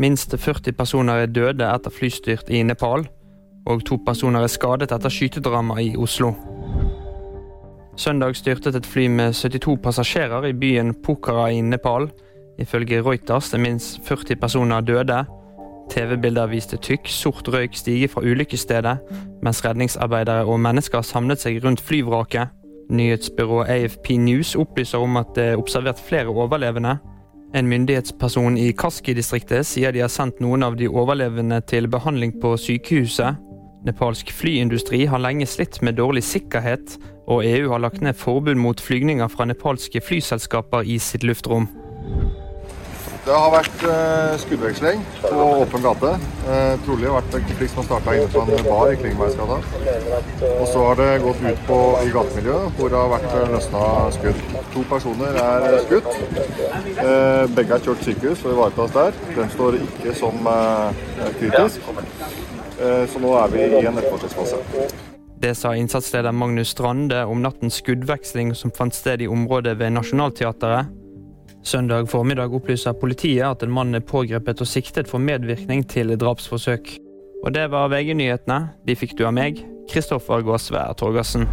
Minst 40 personer er døde etter flystyrt i Nepal, og to personer er skadet etter skytedrama i Oslo. Søndag styrtet et fly med 72 passasjerer i byen Pokhara i Nepal. Ifølge Reuters er minst 40 personer døde. TV-bilder viste tykk, sort røyk stige fra ulykkesstedet, mens redningsarbeidere og mennesker samlet seg rundt flyvraket. Nyhetsbyrået AFP News opplyser om at det er observert flere overlevende. En myndighetsperson i Kaski-distriktet sier de har sendt noen av de overlevende til behandling på sykehuset. Nepalsk flyindustri har lenge slitt med dårlig sikkerhet, og EU har lagt ned forbud mot flygninger fra nepalske flyselskaper i sitt luftrom. Det har vært eh, skuddveksling på åpen gate. Eh, trolig vært en konflikt som har starta inne på en bar i Klingbergsgata. Og så har det gått ut på, i gatemiljøet, hvor det har vært eh, løsna skudd. To personer er skutt. Eh, begge er kjørt sykehus og ivaretas der. Den står ikke som eh, kritisk. Eh, så nå er vi i en etterforskningsfase. Det sa innsatsleder Magnus Strande om nattens skuddveksling som fant sted i området ved Nationaltheatret. Søndag formiddag opplyser politiet at en mann er pågrepet og siktet for medvirkning til drapsforsøk. Og det var VG-nyhetene. De fikk du av meg, Kristoffer Gåsvær Torgersen.